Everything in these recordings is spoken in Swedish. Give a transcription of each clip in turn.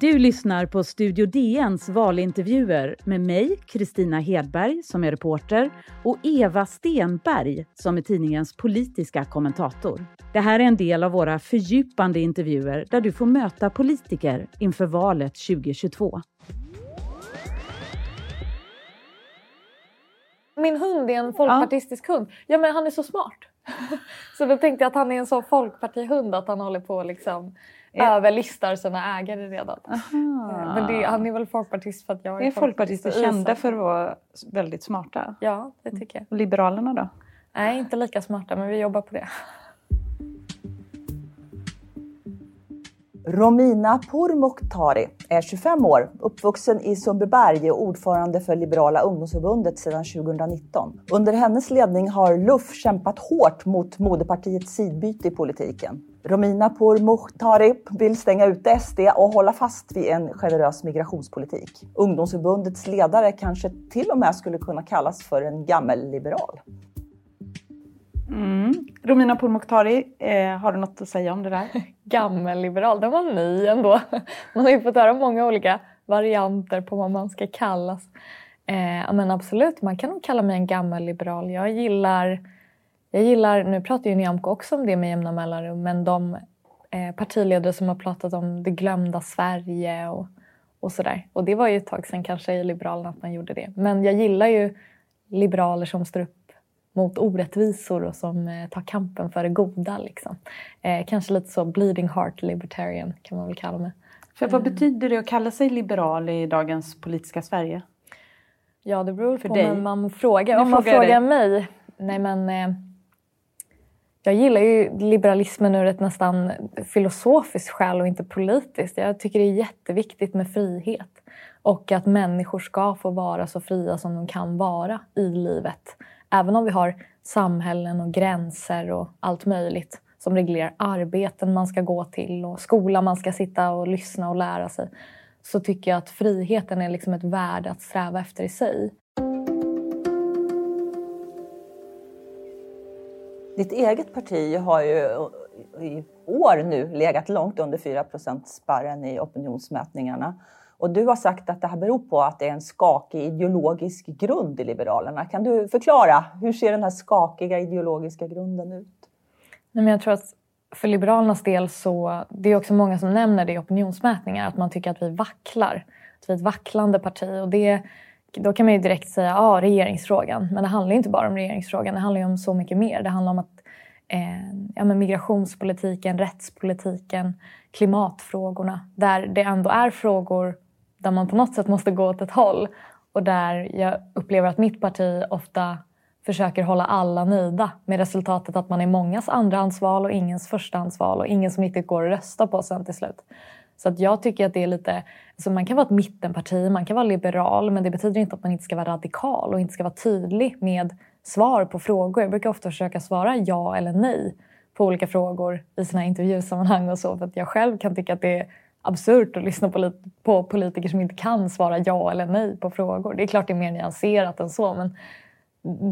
Du lyssnar på Studio DNs valintervjuer med mig, Kristina Hedberg, som är reporter och Eva Stenberg, som är tidningens politiska kommentator. Det här är en del av våra fördjupande intervjuer där du får möta politiker inför valet 2022. Min hund är en folkpartistisk ja. hund. Ja men han är så smart. så då tänkte jag att han är en sån folkpartihund att han håller på liksom. Överlistar sina ägare redan. Aha. Eh, men det, han är väl folkpartist för att jag är, är folkpartister kända för att vara väldigt smarta? Ja, det tycker jag. Och Liberalerna då? Nej, inte lika smarta men vi jobbar på det. Romina Pourmokhtari är 25 år, uppvuxen i Sundbyberg och ordförande för Liberala ungdomsförbundet sedan 2019. Under hennes ledning har LUF kämpat hårt mot moderpartiets sidbyte i politiken. Romina Pourmokhtari vill stänga ute SD och hålla fast vid en generös migrationspolitik. Ungdomsförbundets ledare kanske till och med skulle kunna kallas för en gammelliberal. Mm. Romina Pourmokhtari, eh, har du något att säga om det där? Gammelliberal, den var ny ändå. Man har ju fått höra många olika varianter på vad man ska kallas. Eh, men absolut, man kan nog kalla mig en gammelliberal. Jag gillar, jag gillar, nu pratar ju Nyamko också om det med jämna mellanrum, men de eh, partiledare som har pratat om det glömda Sverige och, och sådär. Och det var ju ett tag sedan kanske i Liberalerna att man gjorde det. Men jag gillar ju liberaler som står upp mot orättvisor och som eh, tar kampen för det goda. Liksom. Eh, kanske lite så bleeding heart libertarian kan man väl kalla mig. För vad mm. betyder det att kalla sig liberal i dagens politiska Sverige? Ja, det beror för på vem man frågar. Om man frågar, frågar mig? Nej, men... Eh, jag gillar ju liberalismen ur ett nästan filosofiskt skäl och inte politiskt. Jag tycker det är jätteviktigt med frihet och att människor ska få vara så fria som de kan vara i livet även om vi har samhällen och gränser och allt möjligt som reglerar arbeten man ska gå till och skola man ska sitta och lyssna och lära sig så tycker jag att friheten är liksom ett värde att sträva efter i sig. Ditt eget parti har ju i år nu legat långt under 4 spärren i opinionsmätningarna. Och du har sagt att det här beror på att det är en skakig ideologisk grund i Liberalerna. Kan du förklara, hur ser den här skakiga ideologiska grunden ut? Nej, men jag tror att för Liberalernas del så, det är också många som nämner det i opinionsmätningar, att man tycker att vi vacklar. Att vi är ett vacklande parti. Och det, då kan man ju direkt säga ja, regeringsfrågan. Men det handlar inte bara om regeringsfrågan, det handlar om så mycket mer. Det handlar om att eh, ja, men migrationspolitiken, rättspolitiken, klimatfrågorna. Där det ändå är frågor där man på något sätt måste gå åt ett håll och där jag upplever att mitt parti ofta försöker hålla alla nöjda med resultatet att man är mångas andrahandsval och ingens förstahandsval och ingen som riktigt går att rösta på sen till slut. Så att jag tycker att det är lite... Alltså man kan vara ett mittenparti, man kan vara liberal men det betyder inte att man inte ska vara radikal och inte ska vara tydlig med svar på frågor. Jag brukar ofta försöka svara ja eller nej på olika frågor i sina intervjusammanhang och så för att jag själv kan tycka att det är absurt att lyssna på, på politiker som inte kan svara ja eller nej på frågor. Det är klart det är mer nyanserat än så men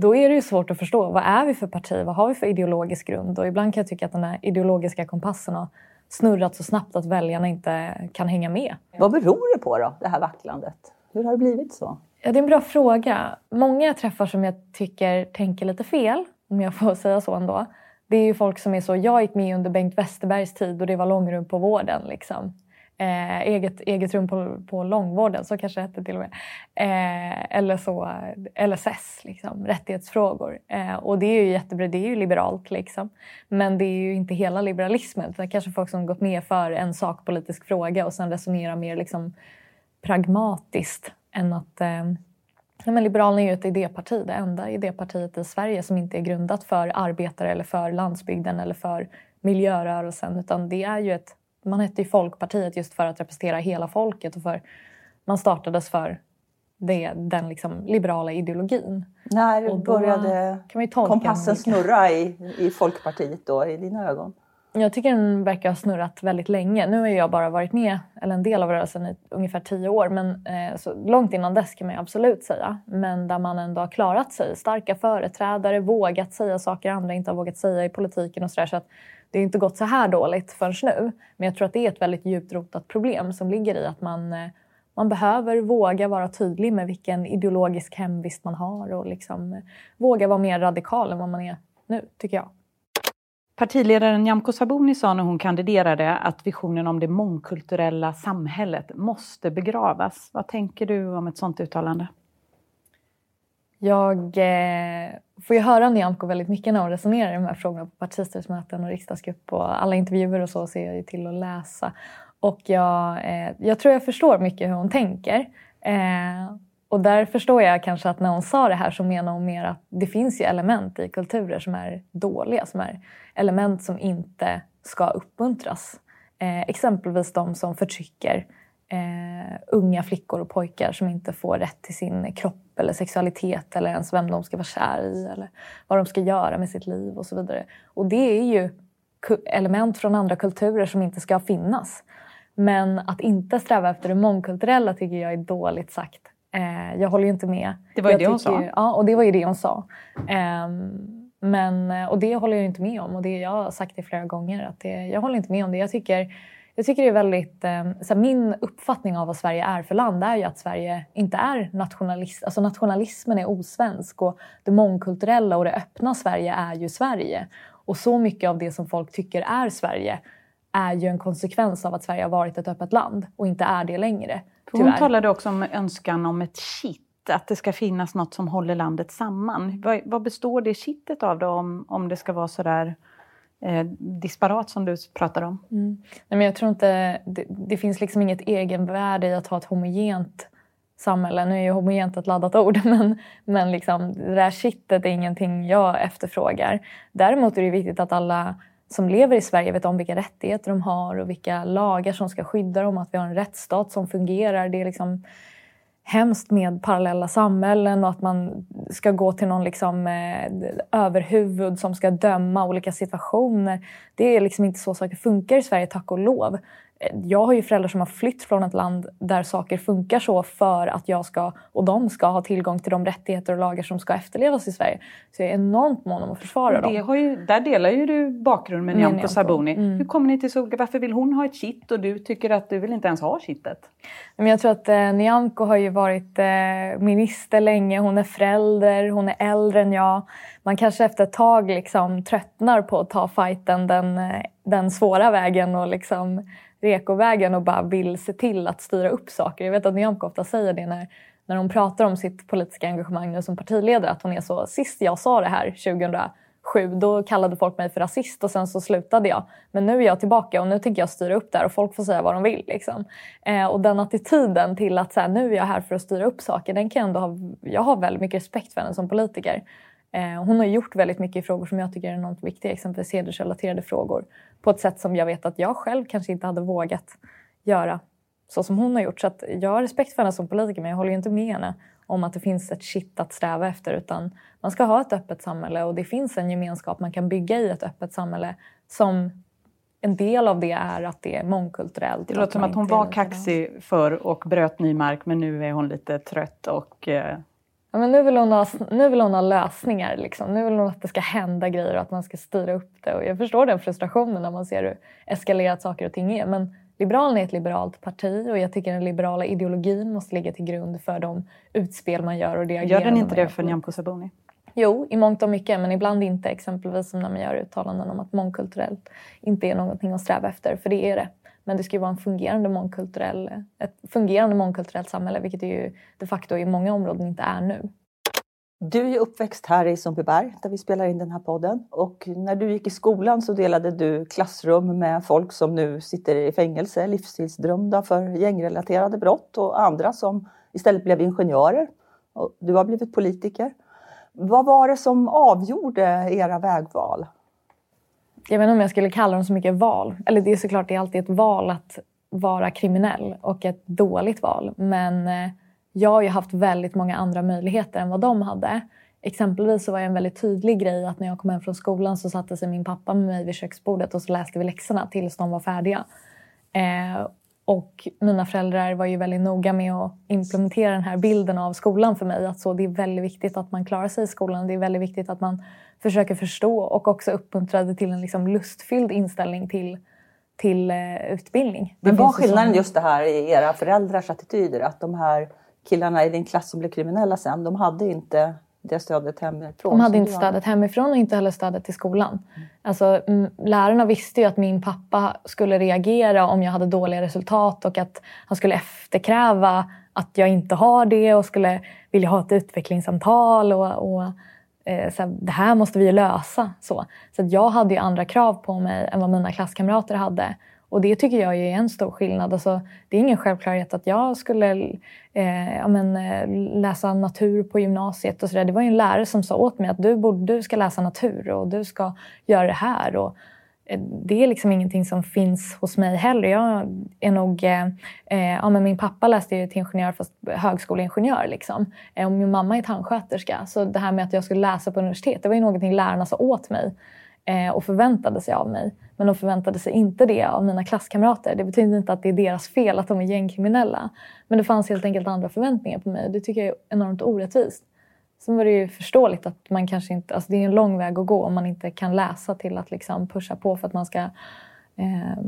då är det ju svårt att förstå. Vad är vi för parti? Vad har vi för ideologisk grund? Och ibland kan jag tycka att den här ideologiska kompassen har snurrat så snabbt att väljarna inte kan hänga med. Vad beror det på då, det här vacklandet? Hur har det blivit så? Ja, det är en bra fråga. Många jag träffar som jag tycker tänker lite fel, om jag får säga så ändå. Det är ju folk som är så, jag gick med under Bengt Westerbergs tid och det var långrum på vården. Liksom eh, eget, eget rum på, på långvården, så kanske det hette till och med. Eh, eller så LSS, liksom, rättighetsfrågor. Eh, och det är ju jättebra, det är ju liberalt liksom. Men det är ju inte hela liberalismen. Det är kanske folk som gått med för en sakpolitisk fråga och sen resonerar mer liksom pragmatiskt än att eh, Ja, men Liberalerna är ju ett idéparti, det enda idépartiet i Sverige som inte är grundat för arbetare eller för landsbygden eller för miljörörelsen utan det är ju ett man hette ju Folkpartiet just för att representera hela folket och för man startades för det, den liksom liberala ideologin. När började kompassen snurra i, i Folkpartiet då, i dina ögon? Jag tycker den verkar ha snurrat väldigt länge. Nu har jag bara varit med, eller en del av rörelsen, i ungefär tio år. Men eh, så långt innan dess kan man absolut säga. Men där man ändå har klarat sig. Starka företrädare, vågat säga saker andra inte har vågat säga i politiken och sådär. Så att det har inte gått så här dåligt förrän nu. Men jag tror att det är ett väldigt djupt rotat problem som ligger i att man, eh, man behöver våga vara tydlig med vilken ideologisk hemvist man har och liksom eh, våga vara mer radikal än vad man är nu, tycker jag. Partiledaren Nyamko Sabuni sa när hon kandiderade att visionen om det mångkulturella samhället måste begravas. Vad tänker du om ett sådant uttalande? Jag eh, får ju höra Nyamko väldigt mycket när hon resonerar i de här frågorna på partistyrelsemöten och riksdagsgrupp och alla intervjuer och så ser jag ju till att läsa. Och jag, eh, jag tror jag förstår mycket hur hon tänker. Eh, och där förstår jag kanske att när hon sa det här så menar hon mer att det finns ju element i kulturer som är dåliga, som är element som inte ska uppmuntras. Eh, exempelvis de som förtrycker eh, unga flickor och pojkar som inte får rätt till sin kropp eller sexualitet eller ens vem de ska vara kär i eller vad de ska göra med sitt liv och så vidare. Och det är ju element från andra kulturer som inte ska finnas. Men att inte sträva efter det mångkulturella tycker jag är dåligt sagt. Eh, jag håller ju inte med. Det var ju jag det hon sa. Ja, och det var ju det hon sa. Eh, men, och det håller jag inte med om. Och det jag har sagt det flera gånger. Att det, jag håller inte med om det. Jag tycker, jag tycker det är väldigt... Eh, så min uppfattning av vad Sverige är för land är ju att Sverige inte är nationalist. Alltså nationalismen är osvensk och det mångkulturella och det öppna Sverige är ju Sverige. Och så mycket av det som folk tycker är Sverige är ju en konsekvens av att Sverige har varit ett öppet land och inte är det längre. Hon talade också om önskan om ett kitt, att det ska finnas något som håller landet samman. Vad, vad består det kittet av då, om, om det ska vara så där eh, disparat som du pratar om? Mm. Nej, men jag tror inte, det, det, finns liksom inget egenvärde i att ha ett homogent samhälle. Nu är ju homogent ett laddat ord, men, men liksom, det där kittet är ingenting jag efterfrågar. Däremot är det viktigt att alla som lever i Sverige vet om vilka rättigheter de har och vilka lagar som ska skydda dem, att vi har en rättsstat som fungerar. Det är liksom hemskt med parallella samhällen och att man ska gå till någon liksom, eh, överhuvud som ska döma olika situationer. Det är liksom inte så saker funkar i Sverige, tack och lov jag har ju föräldrar som har flytt från ett land där saker funkar så för att jag ska och de ska ha tillgång till de rättigheter och lagar som ska efterlevas i Sverige. Så jag är enormt mån om att försvara det dem. Har ju, där delar ju du bakgrund med Nyamko Sabuni. Mm. Hur kommer ni till så, Varför vill hon ha ett kitt och du tycker att du vill inte ens ha kittet? Men jag tror att eh, Nyamko har ju varit eh, minister länge, hon är förälder, hon är äldre än jag. Man kanske efter ett tag liksom tröttnar på att ta fighten den, eh, den svåra vägen och liksom rekovägen och bara vill se till att styra upp saker. Jag vet att Nyamko ofta säger det när, när hon pratar om sitt politiska engagemang nu som partiledare att hon är så, sist jag sa det här 2007 då kallade folk mig för rasist och sen så slutade jag. Men nu är jag tillbaka och nu tänker jag styra upp det här och folk får säga vad de vill. Liksom. Eh, och den attityden till att så här, nu är jag här för att styra upp saker, den kan jag ändå ha, jag har väldigt mycket respekt för henne som politiker. Eh, hon har gjort väldigt mycket i frågor som jag tycker är enormt viktiga, exempelvis hedersrelaterade frågor, på ett sätt som jag vet att jag själv kanske inte hade vågat göra så som hon har gjort. Så jag har respekt för henne som politiker men jag håller inte med henne om att det finns ett shit att sträva efter utan man ska ha ett öppet samhälle och det finns en gemenskap man kan bygga i ett öppet samhälle som en del av det är att det är mångkulturellt. Det låter som att hon var kaxig förr och bröt ny mark men nu är hon lite trött och eh, Ja, men nu, vill hon ha, nu vill hon ha lösningar. Liksom. Nu vill hon att det ska hända grejer och att man ska styra upp det. Och jag förstår den frustrationen när man ser hur eskalerat saker och ting är. Men Liberalerna är ett liberalt parti och jag tycker den liberala ideologin måste ligga till grund för de utspel man gör och det Gör den inte det för Nyamko Sabuni? Jo, i mångt och mycket, men ibland inte. Exempelvis som när man gör uttalanden om att mångkulturellt inte är någonting att sträva efter, för det är det. Men det ska ju vara en fungerande mångkulturell, ett fungerande mångkulturellt samhälle, vilket det ju de facto i många områden inte är nu. Du är uppväxt här i Sundbyberg där vi spelar in den här podden. Och när du gick i skolan så delade du klassrum med folk som nu sitter i fängelse, livstidsdömda för gängrelaterade brott och andra som istället blev ingenjörer. Och du har blivit politiker. Vad var det som avgjorde era vägval? Jag vet inte om jag skulle kalla dem så mycket val. Eller det är såklart det är alltid ett val att vara kriminell och ett dåligt val. Men eh, jag har ju haft väldigt många andra möjligheter än vad de hade. Exempelvis så var jag en väldigt tydlig grej att när jag kom hem från skolan så satte sig min pappa med mig vid köksbordet och så läste vi läxorna tills de var färdiga. Eh, och mina föräldrar var ju väldigt noga med att implementera den här bilden av skolan för mig. Att så, det är väldigt viktigt att man klarar sig i skolan. Det är väldigt viktigt att man försöker förstå och också uppmuntrade till en liksom lustfylld inställning till, till uh, utbildning. Men var skillnaden just det här i era föräldrars attityder? Att de här killarna i din klass som blev kriminella sen, de hade inte det stödet hemifrån? De hade inte stödet hemifrån och inte heller stödet till skolan. Mm. Alltså, lärarna visste ju att min pappa skulle reagera om jag hade dåliga resultat och att han skulle efterkräva att jag inte har det och skulle vilja ha ett utvecklingssamtal. Och, och eh, så här, det här måste vi lösa. Så, så jag hade ju andra krav på mig än vad mina klasskamrater hade. Och det tycker jag är en stor skillnad. Alltså, det är ingen självklarhet att jag skulle eh, ja, men, eh, läsa natur på gymnasiet. Och så där. Det var en lärare som sa åt mig att du, borde, du ska läsa natur och du ska göra det här. Och, eh, det är liksom ingenting som finns hos mig heller. Jag är nog, eh, eh ja, men min pappa läste ju till ingenjör fast högskoleingenjör. Liksom. Eh, och min mamma är tandsköterska. Så det här med att jag skulle läsa på universitet, det var ju någonting lärarna sa åt mig Eh, och förväntade sig av mig. Men de förväntade sig inte det av mina klasskamrater. Det betyder inte att det är deras fel att de är gängkriminella. Men det fanns helt enkelt andra förväntningar på mig. Det tycker jag är enormt orättvist. Sen var det ju förståeligt att man kanske inte... Alltså det är en lång väg att gå om man inte kan läsa till att liksom pusha på för att man ska eh,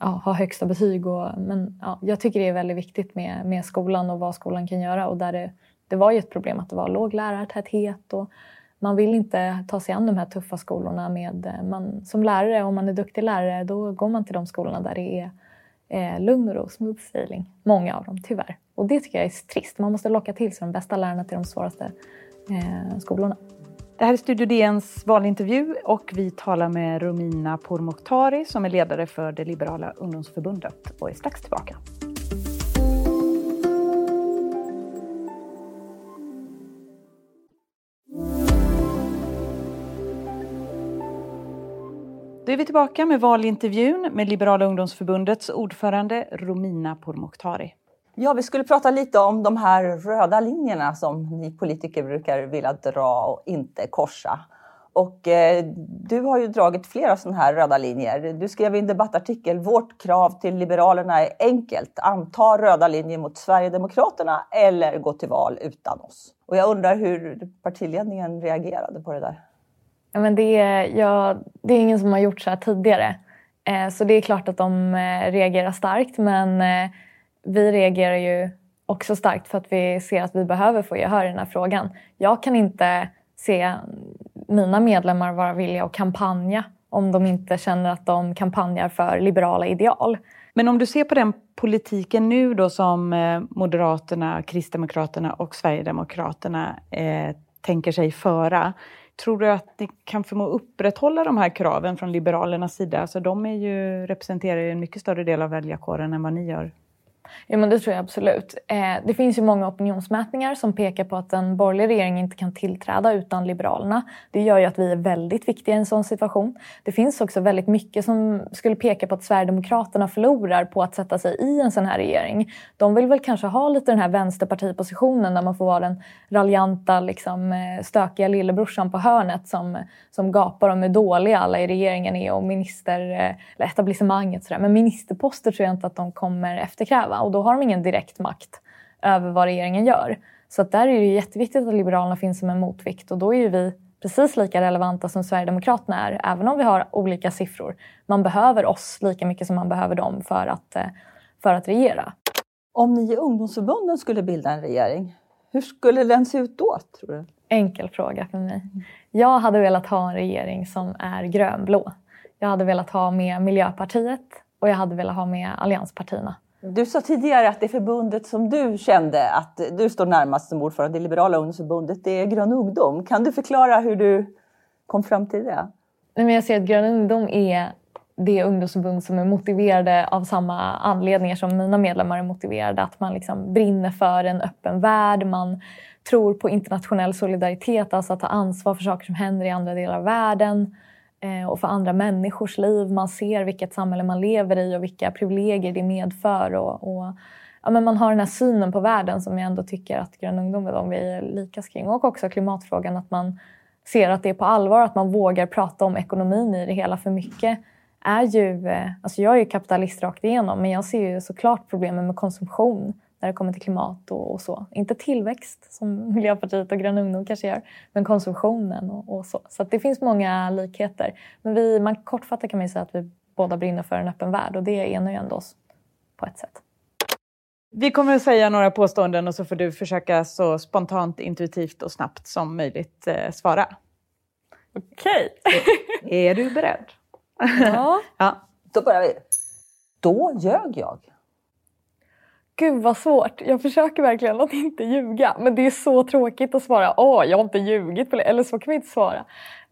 ja, ha högsta betyg. Och, men ja, jag tycker det är väldigt viktigt med, med skolan och vad skolan kan göra. Och där det, det var ju ett problem att det var låg lärartäthet och man vill inte ta sig an de här tuffa skolorna. Med, eh, man, som lärare, om man är duktig lärare, då går man till de skolorna där det är eh, lugn och ro, smooth sailing. Många av dem, tyvärr. Och det tycker jag är trist. Man måste locka till sig de bästa lärarna till de svåraste eh, skolorna. Det här är Studio DNs valintervju och vi talar med Romina Pourmokhtari som är ledare för det liberala ungdomsförbundet och är strax tillbaka. Är vi tillbaka med valintervjun med Liberala ungdomsförbundets ordförande Romina Pourmokhtari. Ja, vi skulle prata lite om de här röda linjerna som ni politiker brukar vilja dra och inte korsa. Och eh, du har ju dragit flera sådana här röda linjer. Du skrev i en debattartikel Vårt krav till Liberalerna är enkelt. Anta röda linjer mot Sverigedemokraterna eller gå till val utan oss. Och jag undrar hur partiledningen reagerade på det där? Men det, är, ja, det är ingen som har gjort så här tidigare. Eh, så det är klart att de eh, reagerar starkt men eh, vi reagerar ju också starkt för att vi ser att vi behöver få gehör i den här frågan. Jag kan inte se mina medlemmar vara villiga att kampanja om de inte känner att de kampanjar för liberala ideal. Men om du ser på den politiken nu då som eh, Moderaterna, Kristdemokraterna och Sverigedemokraterna eh, tänker sig föra. Tror du att ni kan förmå upprätthålla de här kraven från Liberalernas sida? Alltså de är ju, representerar ju en mycket större del av väljarkåren än vad ni gör. Ja, men det tror jag absolut. Eh, det finns ju många opinionsmätningar som pekar på att en borgerlig regering inte kan tillträda utan Liberalerna. Det gör ju att vi är väldigt viktiga i en sån situation. Det finns också väldigt mycket som skulle peka på att Sverigedemokraterna förlorar på att sätta sig i en sån här regering. De vill väl kanske ha lite den här vänsterpartipositionen där man får vara den raljanta, liksom, eh, stökiga lillebrorsan på hörnet som, som gapar om hur dåliga alla i regeringen är och minister, eh, eller etablissemanget. Sådär. Men ministerposter tror jag inte att de kommer efterkräva och då har de ingen direkt makt över vad regeringen gör. Så att där är det jätteviktigt att Liberalerna finns som en motvikt och då är ju vi precis lika relevanta som Sverigedemokraterna är, även om vi har olika siffror. Man behöver oss lika mycket som man behöver dem för att, eh, för att regera. Om ni i ungdomsförbunden skulle bilda en regering, hur skulle den se ut då, tror du? Enkel fråga för mig. Jag hade velat ha en regering som är grönblå. Jag hade velat ha med Miljöpartiet och jag hade velat ha med allianspartierna. Du sa tidigare att det förbundet som du kände att du står närmast som ordförande i Liberala ungdomsförbundet, det är Grön ungdom. Kan du förklara hur du kom fram till det? Nej, men jag ser att Grön ungdom är det ungdomsförbund som är motiverade av samma anledningar som mina medlemmar är motiverade. Att man liksom brinner för en öppen värld, man tror på internationell solidaritet, alltså att ta ansvar för saker som händer i andra delar av världen. Eh, och för andra människors liv. Man ser vilket samhälle man lever i och vilka privilegier det medför. Och, och, ja, men man har den här synen på världen som jag ändå tycker att Grön ungdom är de vi är lika kring. Och också klimatfrågan, att man ser att det är på allvar, att man vågar prata om ekonomin i det hela. För mycket är ju... Eh, alltså jag är ju kapitalist rakt igenom men jag ser ju såklart problemen med konsumtion när det kommer till klimat och, och, så. Inte tillväxt som Miljöpartiet och Grön ungdom kanske gör, men konsumtionen och, och så. Så det finns många likheter. Men vi, man, kortfattat kan man säga att vi båda brinner för en öppen värld och det enar ju ändå oss på ett sätt. Vi kommer att säga några påståenden och så får du försöka så spontant, intuitivt och snabbt som möjligt eh, svara. Okej. Okay. Är du beredd? Ja. ja. Då börjar vi. Då ljög jag. Gud vad svårt. Jag försöker verkligen att inte ljuga. Men det är så tråkigt att svara åh, jag har inte ljugit. På Eller så kan vi inte svara.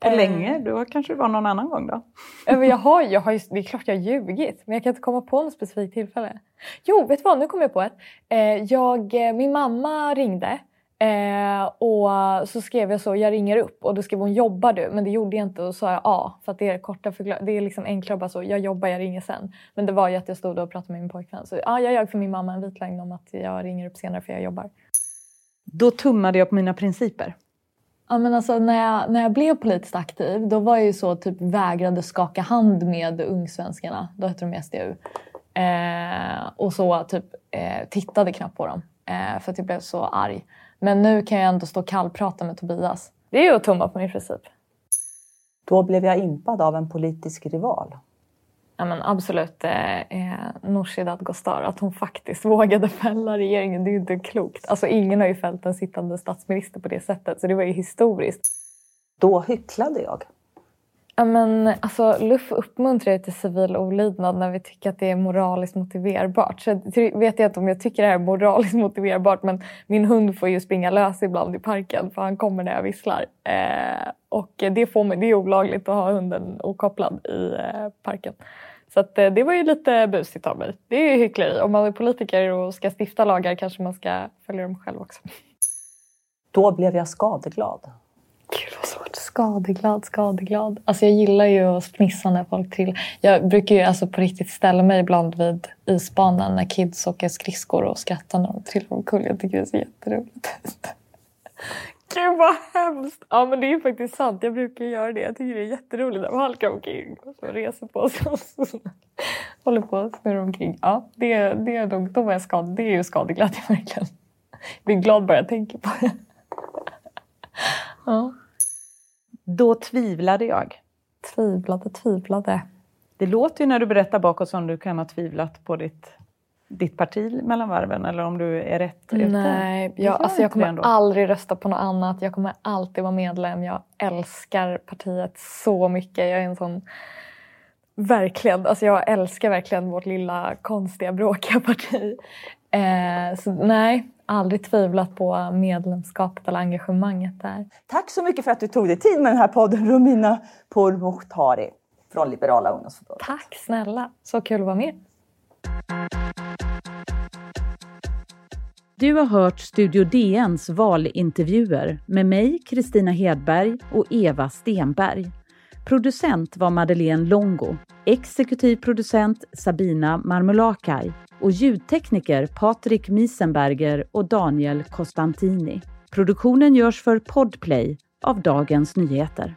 På länge? Då kanske det var någon annan gång då? jag har, jag har, det är klart jag har ljugit. Men jag kan inte komma på något specifikt tillfälle. Jo, vet du vad? Nu kommer jag på ett. Jag, min mamma ringde Eh, och så skrev jag så, jag ringer upp och då skrev hon jobbar du? Men det gjorde jag inte och då sa jag ja för att det är korta Det är liksom enklare bara så, jag jobbar, jag ringer sen. Men det var ju att jag stod och pratade med min pojkvän. Så ja, jag ljög för min mamma en vit lögn om att jag ringer upp senare för jag jobbar. Då tummade jag på mina principer. Ja, men alltså, när, jag, när jag blev politiskt aktiv då var jag ju så typ vägrade skaka hand med ungsvenskarna. Då hette de SDU. Eh, och så typ eh, tittade knappt på dem eh, för att jag blev så arg. Men nu kan jag ändå stå och kallprata med Tobias. Det är ju att tumma på min princip. Då blev jag impad av en politisk rival. Ja, men absolut eh, eh, Nooshi Dadgostar, att hon faktiskt vågade fälla regeringen, det är ju inte klokt. Alltså ingen har ju fällt en sittande statsminister på det sättet, så det var ju historiskt. Då hycklade jag. Ja, men, alltså, LUF uppmuntrar ju till civil olydnad när vi tycker att det är moraliskt motiverbart. Så jag vet jag inte om jag tycker det här är moraliskt motiverbart men min hund får ju springa lös ibland i parken för han kommer när jag visslar. Eh, och det, får mig, det är olagligt att ha hunden okopplad i eh, parken. Så att, eh, det var ju lite busigt av mig. Det är ju hyckleri. Om man är politiker och ska stifta lagar kanske man ska följa dem själv också. Då blev jag skadeglad. Skadeglad, skadeglad. Alltså jag gillar ju att fnissa när folk trillar. Jag brukar ju alltså på riktigt ställa mig ibland vid isbanan när kids åker skridskor och skrattar när de trillar omkull. Jag tycker det är så jätteroligt. Gud vad hemskt! Ja men det är ju faktiskt sant. Jag brukar göra det. Jag tycker det är jätteroligt när man halkar omkring och reser på sig och håller på och snurrar omkring. Ja, det, det är nog, då var jag skad, det är ju skadeglädje verkligen. Jag blir glad bara jag tänker på det. Ja. Då tvivlade jag. Tvivlade, tvivlade. Det låter ju när du berättar bakåt som du kan ha tvivlat på ditt, ditt parti mellan varven eller om du är rätt ute. Nej, jag, alltså jag kommer aldrig rösta på något annat. Jag kommer alltid vara medlem. Jag älskar partiet så mycket. Jag är en sån... Verkligen. Alltså jag älskar verkligen vårt lilla konstiga bråkiga parti. Eh, så nej, aldrig tvivlat på medlemskapet eller engagemanget där. Tack så mycket för att du tog dig tid med den här podden Romina Pourmokhtari från Liberala ungdomsförbundet. Tack snälla, så kul att vara med. Du har hört Studio DNs valintervjuer med mig, Kristina Hedberg och Eva Stenberg. Producent var Madeleine Longo, exekutiv producent Sabina Marmulakai och ljudtekniker Patrik Miesenberger och Daniel Costantini. Produktionen görs för Podplay av Dagens Nyheter.